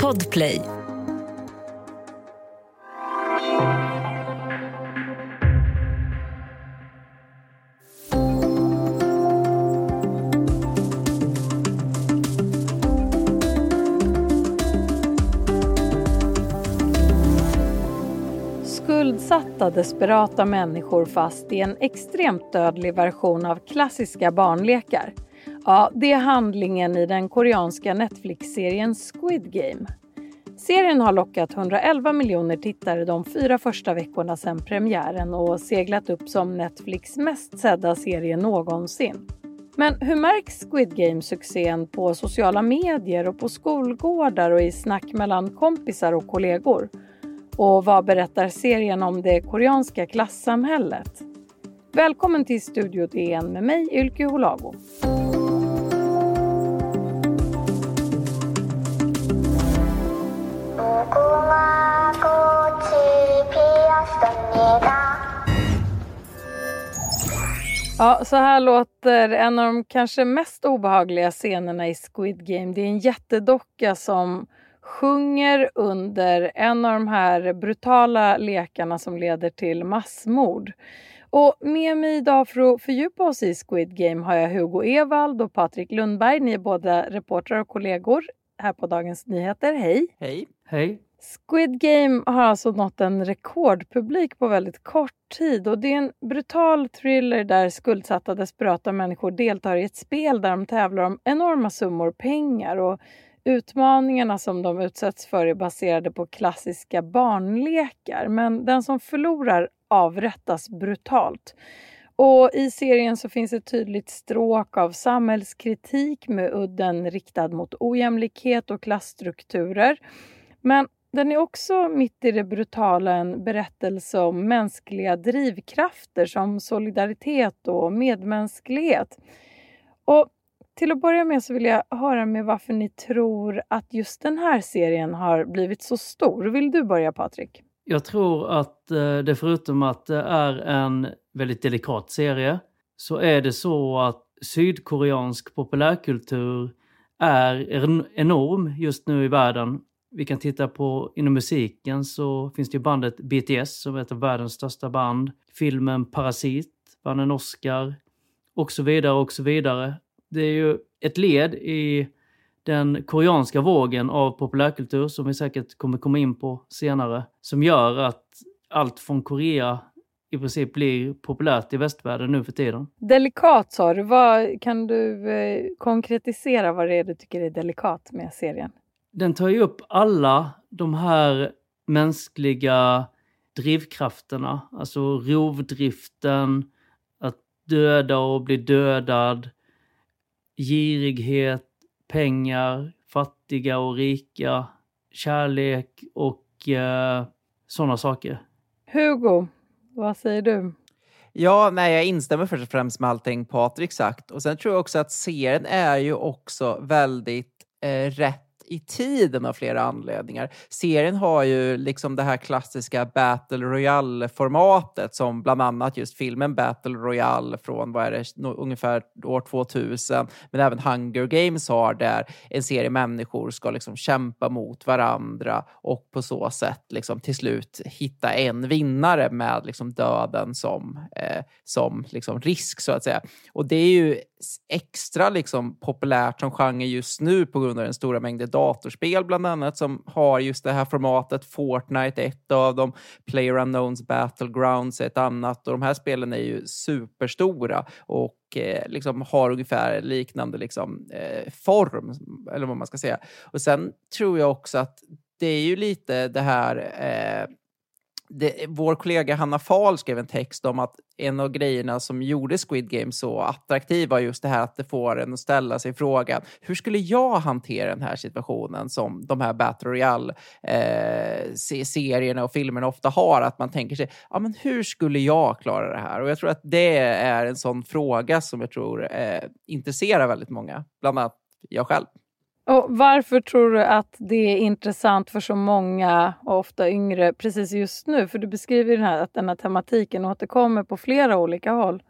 Podplay. Skuldsatta, desperata människor fast i en extremt dödlig version av klassiska barnlekar. Ja, det är handlingen i den koreanska Netflix-serien Squid Game. Serien har lockat 111 miljoner tittare de fyra första veckorna sedan premiären och seglat upp som Netflix mest sedda serie någonsin. Men hur märks Squid Game-succén på sociala medier och på skolgårdar och i snack mellan kompisar och kollegor? Och vad berättar serien om det koreanska klassamhället? Välkommen till Studio DN med mig, Ylke Holago. Ja, så här låter en av de kanske mest obehagliga scenerna i Squid Game. Det är en jättedocka som sjunger under en av de här brutala lekarna som leder till massmord. Och med mig idag för att fördjupa oss i Squid Game har jag Hugo Evald och Patrik Lundberg. Ni är båda reportrar och kollegor här på Dagens Nyheter. Hej! Hej! Hej! Squid Game har alltså nått en rekordpublik på väldigt kort tid och det är en brutal thriller där skuldsatta desperata människor deltar i ett spel där de tävlar om enorma summor pengar och utmaningarna som de utsätts för är baserade på klassiska barnlekar men den som förlorar avrättas brutalt. Och I serien så finns ett tydligt stråk av samhällskritik med udden riktad mot ojämlikhet och klassstrukturer. Men den är också mitt i det brutala en berättelse om mänskliga drivkrafter som solidaritet och medmänsklighet. Och till att börja med så vill jag höra med varför ni tror att just den här serien har blivit så stor. Vill du börja Patrik? Jag tror att eh, det förutom att det är en väldigt delikat serie så är det så att sydkoreansk populärkultur är enorm just nu i världen vi kan titta på inom musiken så finns det ju bandet BTS som är ett av världens största band. Filmen Parasit vann en Oscar och så vidare och så vidare. Det är ju ett led i den koreanska vågen av populärkultur som vi säkert kommer komma in på senare som gör att allt från Korea i princip blir populärt i västvärlden nu för tiden. Delikat sa du. Vad, kan du eh, konkretisera vad det är du tycker är delikat med serien? Den tar ju upp alla de här mänskliga drivkrafterna, alltså rovdriften, att döda och bli dödad, girighet, pengar, fattiga och rika, kärlek och eh, sådana saker. Hugo, vad säger du? Ja, nej, jag instämmer först och främst med allting Patrik sagt. Och sen tror jag också att serien är ju också väldigt eh, rätt i tiden av flera anledningar. Serien har ju liksom det här klassiska Battle Royale-formatet som bland annat just filmen Battle Royale från vad är det, ungefär år 2000, men även Hunger Games har där en serie människor ska liksom kämpa mot varandra och på så sätt liksom till slut hitta en vinnare med liksom döden som, eh, som liksom risk så att säga. Och det är ju extra liksom populärt som genre just nu på grund av den stora mängden datorspel bland annat som har just det här formatet. Fortnite är ett av dem, Player Unknowns Battlegrounds är ett annat och de här spelen är ju superstora och eh, liksom har ungefär liknande liksom, eh, form, eller vad man ska säga. Och sen tror jag också att det är ju lite det här eh, det, vår kollega Hanna Fahl skrev en text om att en av grejerna som gjorde Squid Game så attraktiv var just det här att det får en att ställa sig frågan hur skulle jag hantera den här situationen som de här Battle Royale-serierna eh, och filmerna ofta har? Att man tänker sig, ja men hur skulle jag klara det här? Och jag tror att det är en sån fråga som jag tror eh, intresserar väldigt många, bland annat jag själv. Och varför tror du att det är intressant för så många, och ofta yngre, precis just nu? För du beskriver den här, att den här tematiken återkommer på flera olika håll.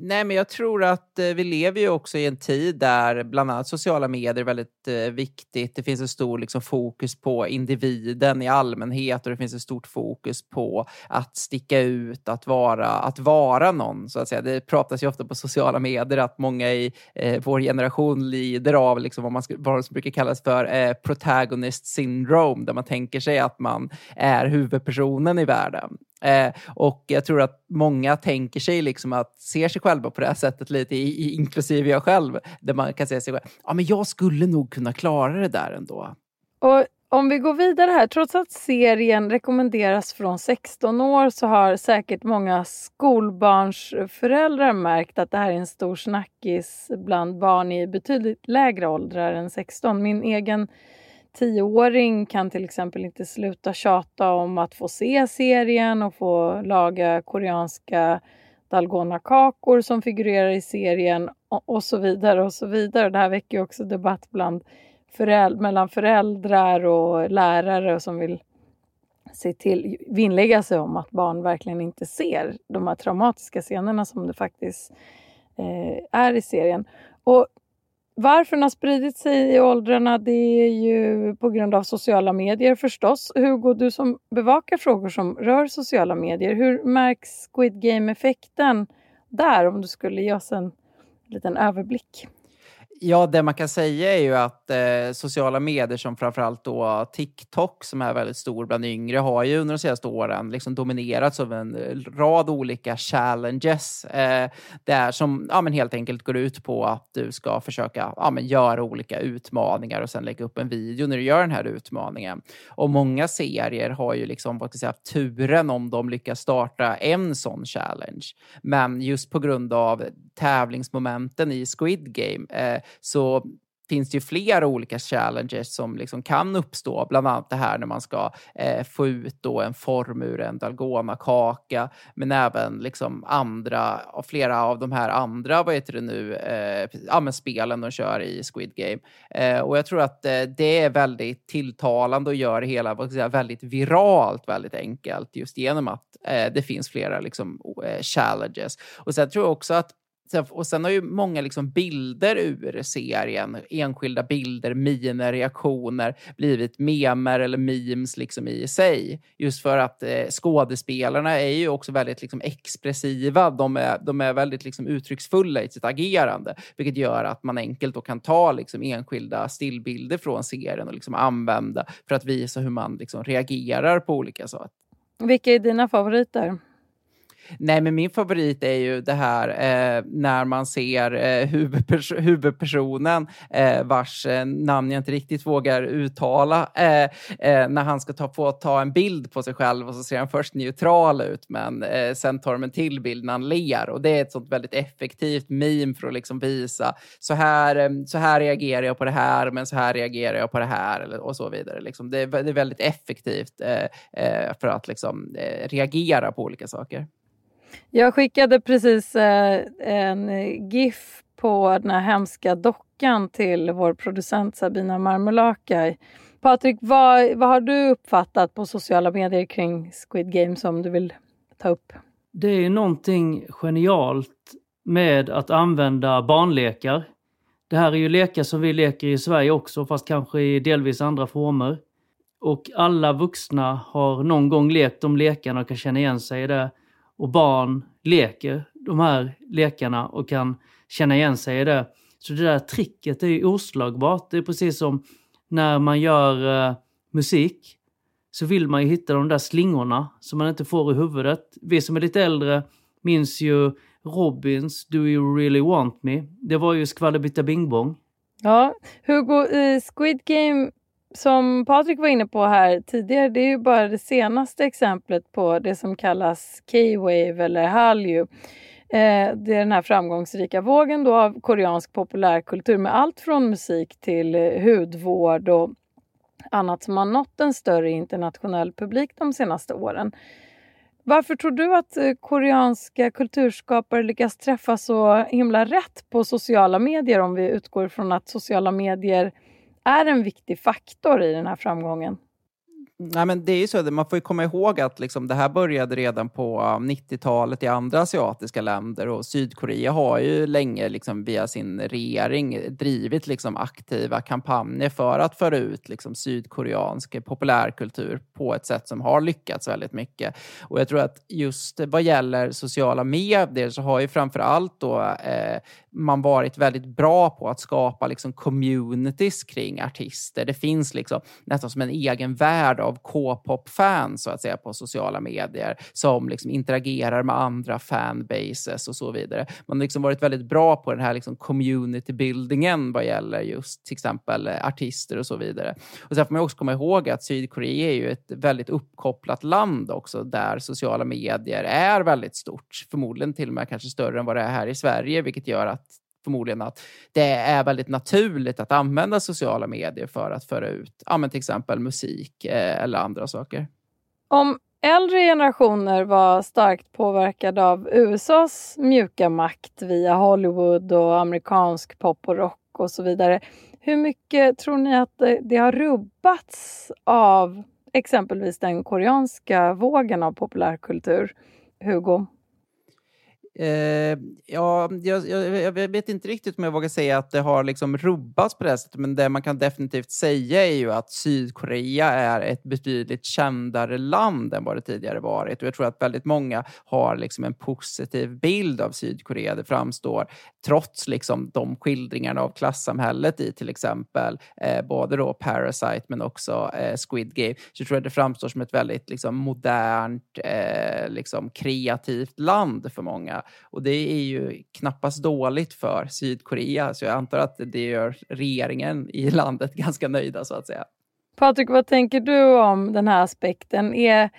Nej, men jag tror att eh, vi lever ju också i en tid där bland annat sociala medier är väldigt eh, viktigt. Det finns ett stort liksom, fokus på individen i allmänhet och det finns ett stort fokus på att sticka ut, att vara, att vara någon. Så att säga. Det pratas ju ofta på sociala medier att många i eh, vår generation lider av liksom, vad, man, vad som brukar kallas för eh, protagonist syndrome, där man tänker sig att man är huvudpersonen i världen. Eh, och jag tror att många tänker sig liksom att ser sig själva på det här sättet lite, i, i, inklusive jag själv, där man kan säga sig själv, ja men jag skulle nog kunna klara det där ändå. Och om vi går vidare här, trots att serien rekommenderas från 16 år så har säkert många skolbarnsföräldrar märkt att det här är en stor snackis bland barn i betydligt lägre åldrar än 16. Min egen tioåring kan till exempel inte sluta tjata om att få se serien och få laga koreanska dalgona-kakor som figurerar i serien och, så vidare. och så vidare. Det här väcker också debatt bland föräld mellan föräldrar och lärare som vill se till, vinnlägga sig om att barn verkligen inte ser de här traumatiska scenerna som det faktiskt eh, är i serien. Och varför den har spridit sig i åldrarna det är ju på grund av sociala medier förstås. Hugo, du som bevakar frågor som rör sociala medier, hur märks Squid Game-effekten där om du skulle ge oss en liten överblick? Ja, det man kan säga är ju att eh, sociala medier som framförallt då TikTok som är väldigt stor bland yngre har ju under de senaste åren liksom dominerats av en eh, rad olika challenges eh, där som ja, men helt enkelt går ut på att du ska försöka ja, men göra olika utmaningar och sen lägga upp en video när du gör den här utmaningen. Och många serier har ju liksom vad ska säga, turen om de lyckas starta en sån challenge. Men just på grund av tävlingsmomenten i Squid Game eh, så finns det ju flera olika challenges som liksom kan uppstå. Bland annat det här när man ska eh, få ut då en form ur en dalgonakaka, men även liksom andra, flera av de här andra, vad heter det nu, eh, spelen de kör i Squid Game. Eh, och jag tror att eh, det är väldigt tilltalande och gör det hela vad säga, väldigt viralt, väldigt enkelt, just genom att eh, det finns flera liksom, eh, challenges. Och sen tror jag också att och sen har ju många liksom bilder ur serien, enskilda bilder, miner, reaktioner, blivit memer eller memes liksom i sig. Just för att eh, skådespelarna är ju också väldigt liksom, expressiva. De är, de är väldigt liksom, uttrycksfulla i sitt agerande, vilket gör att man enkelt då kan ta liksom, enskilda stillbilder från serien och liksom, använda för att visa hur man liksom, reagerar på olika saker. Vilka är dina favoriter? Nej, men min favorit är ju det här eh, när man ser eh, huvudpers huvudpersonen eh, vars eh, namn jag inte riktigt vågar uttala eh, eh, när han ska ta, få ta en bild på sig själv och så ser han först neutral ut men eh, sen tar de en till bild när han ler och det är ett sånt väldigt effektivt meme för att liksom visa så här, eh, så här reagerar jag på det här men så här reagerar jag på det här och så vidare. Liksom det, är, det är väldigt effektivt eh, för att liksom, reagera på olika saker. Jag skickade precis eh, en GIF på den här hemska dockan till vår producent Sabina Marmolakai. Patrik, vad, vad har du uppfattat på sociala medier kring Squid Game som du vill ta upp? Det är någonting genialt med att använda barnlekar. Det här är ju lekar som vi leker i Sverige också, fast kanske i delvis andra former. Och alla vuxna har någon gång lekt de lekarna och kan känna igen sig i det och barn leker de här lekarna och kan känna igen sig i det. Så det där tricket är ju oslagbart. Det är precis som när man gör uh, musik så vill man ju hitta de där slingorna som man inte får i huvudet. Vi som är lite äldre minns ju Robins Do You Really Want Me. Det var ju skvallerbytta bing bong. Ja, Hugo, uh, Squid Game som Patrik var inne på här tidigare, det är ju bara det senaste exemplet på det som kallas K-wave eller Hallyu. Eh, det är den här framgångsrika vågen då av koreansk populärkultur med allt från musik till eh, hudvård och annat som har nått en större internationell publik de senaste åren. Varför tror du att eh, koreanska kulturskapare lyckas träffa så himla rätt på sociala medier om vi utgår från att sociala medier är en viktig faktor i den här framgången? Nej, men det är ju så, man får ju komma ihåg att liksom, det här började redan på 90-talet i andra asiatiska länder och Sydkorea har ju länge liksom, via sin regering drivit liksom, aktiva kampanjer för att föra ut liksom, sydkoreansk populärkultur på ett sätt som har lyckats väldigt mycket. Och jag tror att just vad gäller sociala medier så har ju framför allt då eh, man varit väldigt bra på att skapa liksom, communities kring artister. Det finns liksom nästan som en egen värld av K-pop-fans så att säga på sociala medier som liksom interagerar med andra fanbases och så vidare. Man har liksom varit väldigt bra på den här liksom community-buildingen vad gäller just till exempel eh, artister och så vidare. Och sen får man också komma ihåg att Sydkorea är ju ett väldigt uppkopplat land också där sociala medier är väldigt stort. Förmodligen till och med kanske större än vad det är här i Sverige, vilket gör att förmodligen att det är väldigt naturligt att använda sociala medier för att föra ut ja, men till exempel musik eh, eller andra saker. Om äldre generationer var starkt påverkade av USAs mjuka makt via Hollywood och amerikansk pop och rock och så vidare. Hur mycket tror ni att det har rubbats av exempelvis den koreanska vågen av populärkultur? Hugo? Eh, ja, jag, jag, jag, vet inte riktigt om jag vågar säga att det har liksom rubbats på det sättet, men det man kan definitivt säga är ju att Sydkorea är ett betydligt kändare land än vad det tidigare varit. Och jag tror att väldigt många har liksom en positiv bild av Sydkorea. Det framstår, trots liksom de skildringarna av klassamhället i till exempel eh, både då Parasite men också eh, Squid Game, så tror jag det framstår som ett väldigt liksom, modernt, eh, liksom, kreativt land för många. Och det är ju knappast dåligt för Sydkorea, så jag antar att det gör regeringen i landet ganska nöjda så att säga. Patrik, vad tänker du om den här aspekten? Är,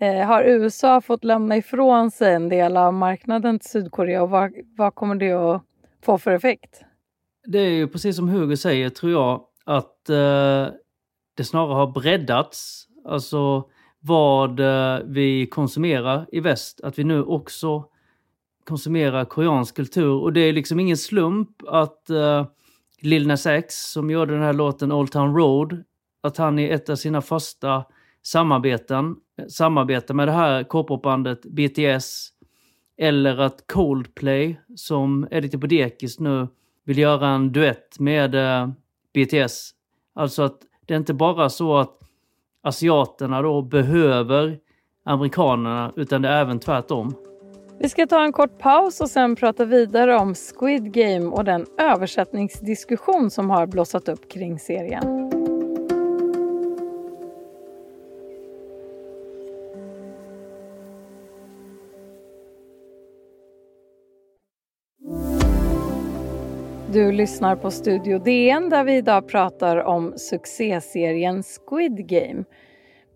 eh, har USA fått lämna ifrån sig en del av marknaden till Sydkorea och vad, vad kommer det att få för effekt? Det är ju precis som Hugo säger, tror jag, att eh, det snarare har breddats. Alltså vad eh, vi konsumerar i väst. Att vi nu också konsumera koreansk kultur. Och det är liksom ingen slump att uh, Lil Nas X, som gjorde den här låten Old Town Road, att han i ett av sina första samarbeten eh, samarbetar med det här K-popbandet BTS. Eller att Coldplay, som är lite på dekis nu vill göra en duett med eh, uh, BTS. Alltså att det är inte bara så att asiaterna då behöver amerikanerna, utan det är även tvärtom. Vi ska ta en kort paus och sen prata vidare om Squid Game och den översättningsdiskussion som har blossat upp kring serien. Du lyssnar på Studio DN där vi idag pratar om succéserien Squid Game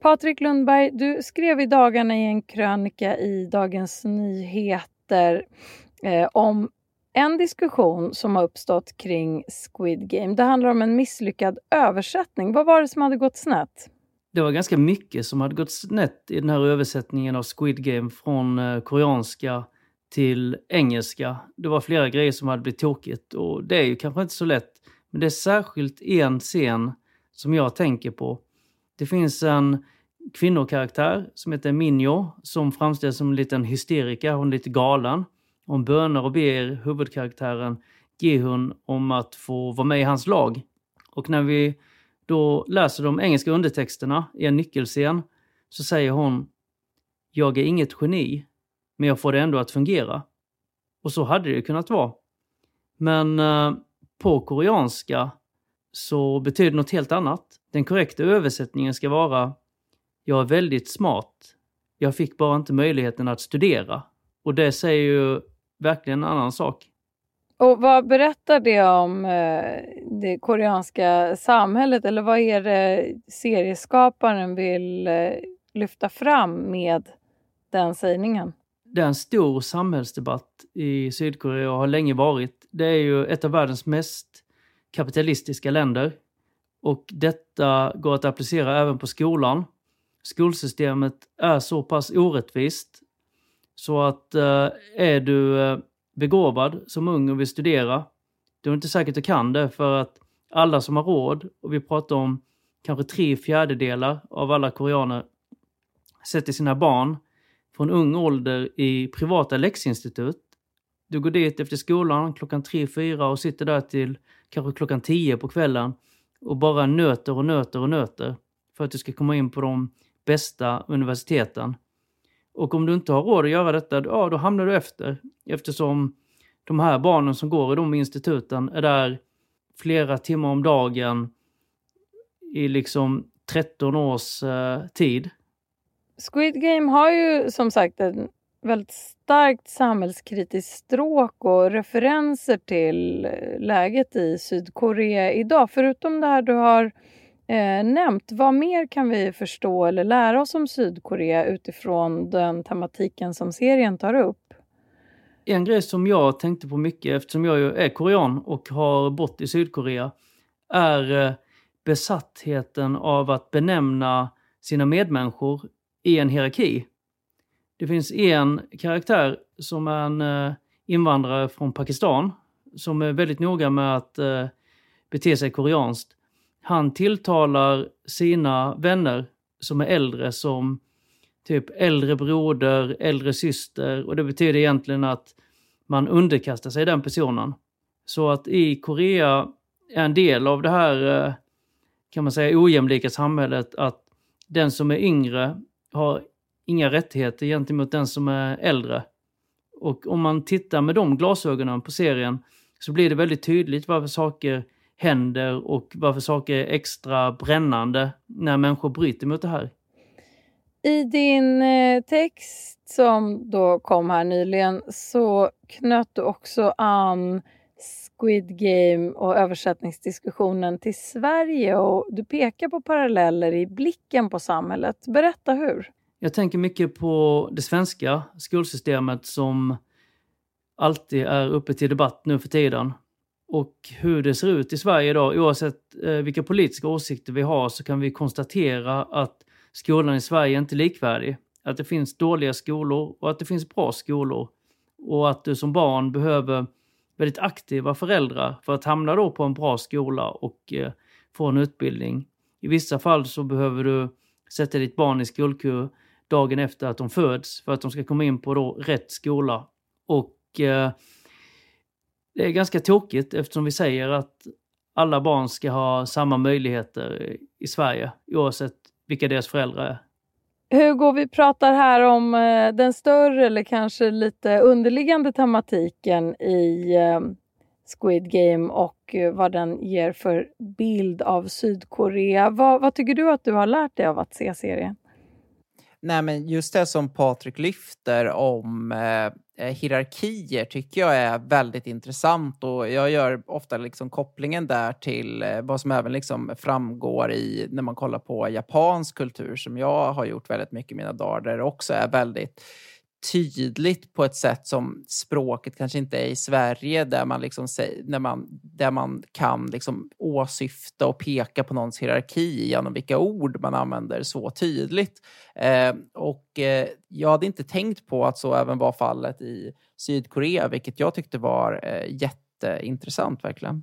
Patrik Lundberg, du skrev i dagarna i en krönika i Dagens Nyheter eh, om en diskussion som har uppstått kring Squid Game. Det handlar om en misslyckad översättning. Vad var det som hade gått snett? Det var ganska mycket som hade gått snett i den här översättningen av Squid Game från eh, koreanska till engelska. Det var flera grejer som hade blivit tokigt och det är ju kanske inte så lätt. Men det är särskilt en scen som jag tänker på. Det finns en kvinnokaraktär som heter Minjo som framställs som en liten hysterika. Hon är lite galen. Hon bönar och ber huvudkaraktären Gehun om att få vara med i hans lag. Och när vi då läser de engelska undertexterna i en nyckelscen så säger hon Jag är inget geni, men jag får det ändå att fungera. Och så hade det kunnat vara. Men eh, på koreanska så betyder det något helt annat. Den korrekta översättningen ska vara jag är väldigt smart. Jag fick bara inte möjligheten att studera. Och det säger ju verkligen en annan sak. Och vad berättar det om eh, det koreanska samhället eller vad är det serieskaparen vill eh, lyfta fram med den sägningen? Det är en stor samhällsdebatt i Sydkorea och har länge varit. Det är ju ett av världens mest kapitalistiska länder. Och detta går att applicera även på skolan skolsystemet är så pass orättvist så att eh, är du eh, begåvad som ung och vill studera, då är det inte säkert du kan det för att alla som har råd, och vi pratar om kanske tre fjärdedelar av alla koreaner sätter sina barn från ung ålder i privata läxinstitut. Du går dit efter skolan klockan tre, fyra och sitter där till kanske klockan tio på kvällen och bara nöter och nöter och nöter för att du ska komma in på de bästa universiteten. Och om du inte har råd att göra detta, ja då hamnar du efter. Eftersom de här barnen som går i de instituten är där flera timmar om dagen i liksom 13 års eh, tid. Squid Game har ju som sagt en väldigt starkt samhällskritiskt stråk och referenser till eh, läget i Sydkorea idag. Förutom det här du har eh, nämnt, vad mer kan vi förstå eller lära oss om Sydkorea utifrån den tematiken som serien tar upp? En grej som jag tänkte på mycket eftersom jag är korean och har bott i Sydkorea är eh, besattheten av att benämna sina medmänniskor i en hierarki. Det finns en karaktär som är en eh, invandrare från Pakistan som är väldigt noga med att eh, bete sig koreanskt. Han tilltalar sina vänner som är äldre som typ äldre broder, äldre syster och det betyder egentligen att man underkastar sig den personen. Så att i Korea är en del av det här, eh, kan man säga, ojämlika samhället att den som är yngre har inga rättigheter gentemot den som är äldre. Och om man tittar med de glasögonen på serien så blir det väldigt tydligt varför saker händer och varför saker är extra brännande när människor bryter mot det här. I din eh, text som då kom här nyligen så knöt du också an Squid Game och översättningsdiskussionen till Sverige och du pekar på paralleller i blicken på samhället. Berätta hur. Jag tänker mycket på det svenska skolsystemet som alltid är uppe till debatt nu för tiden. Och hur det ser ut i Sverige idag, oavsett eh, vilka politiska åsikter vi har, så kan vi konstatera att skolan i Sverige är inte likvärdig. Att det finns dåliga skolor och att det finns bra skolor. Och att du som barn behöver väldigt aktiva föräldrar för att hamna då på en bra skola och eh, få en utbildning. I vissa fall så behöver du sätta ditt barn i skolkur dagen efter att de föds för att de ska komma in på då rätt skola. Och eh, det är ganska tråkigt eftersom vi säger att alla barn ska ha samma möjligheter i Sverige oavsett vilka deras föräldrar är. Hugo, vi pratar här om eh, den större eller kanske lite underliggande tematiken i eh, Squid Game och eh, vad den ger för bild av Sydkorea. Vad, vad tycker du att du har lärt dig av att se serien? Nej, men just det som Patrik lyfter om eh, eh, hierarkier tycker jag är väldigt intressant och jag gör ofta liksom kopplingen där till eh, vad som även liksom framgår i när man kollar på japansk kultur som jag har gjort väldigt mycket i mina dagar där det också är väldigt tydligt på ett sätt som språket kanske inte är i Sverige där man, liksom, när man, där man kan liksom åsyfta och peka på någons hierarki genom vilka ord man använder så tydligt. Eh, och eh, jag hade inte tänkt på att så även var fallet i Sydkorea, vilket jag tyckte var eh, jätteintressant verkligen.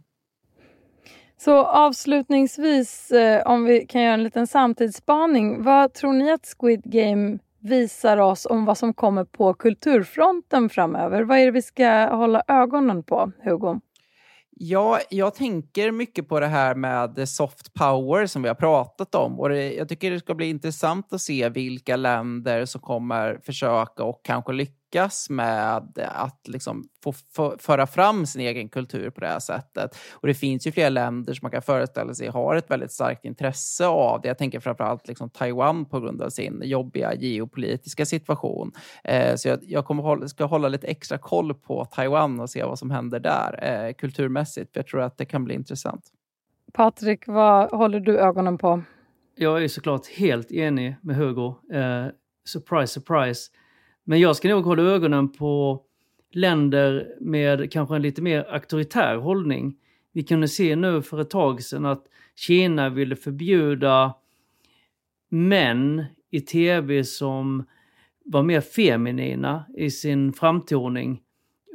Så avslutningsvis, eh, om vi kan göra en liten samtidsspaning. Vad tror ni att Squid Game visar oss om vad som kommer på kulturfronten framöver. Vad är det vi ska hålla ögonen på, Hugo? Ja, jag tänker mycket på det här med soft power som vi har pratat om. Och det, jag tycker det ska bli intressant att se vilka länder som kommer försöka och kanske lyckas lyckas med att liksom få föra fram sin egen kultur på det här sättet. Och det finns ju flera länder som man kan föreställa sig har ett väldigt starkt intresse av det. Jag tänker framförallt liksom Taiwan på grund av sin jobbiga geopolitiska situation. Eh, så jag, jag kommer hålla, ska hålla lite extra koll på Taiwan och se vad som händer där eh, kulturmässigt. För jag tror att det kan bli intressant. Patrik, vad håller du ögonen på? Jag är såklart helt enig med Hugo. Eh, surprise, surprise. Men jag ska nog hålla ögonen på länder med kanske en lite mer auktoritär hållning. Vi kunde se nu för ett tag sedan att Kina ville förbjuda män i tv som var mer feminina i sin framtoning.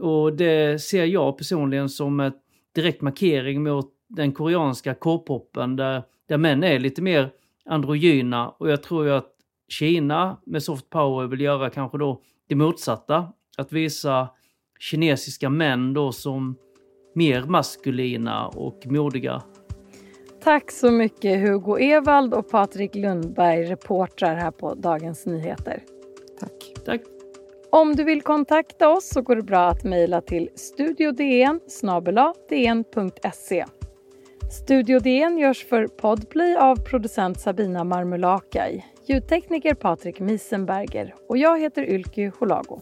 Och det ser jag personligen som en direkt markering mot den koreanska K-popen där där män är lite mer androgyna och jag tror ju att Kina med soft power vill göra kanske då det motsatta. Att visa kinesiska män då som mer maskulina och modiga. Tack så mycket Hugo Evald och Patrik Lundberg, reportrar här på Dagens Nyheter. Tack. Tack. Om du vill kontakta oss så går det bra att mejla till studiodn dn.se. Studio DN görs för Podplay av producent Sabina Marmulakai, ljudtekniker Patrik Miesenberger och jag heter Ylke Holago.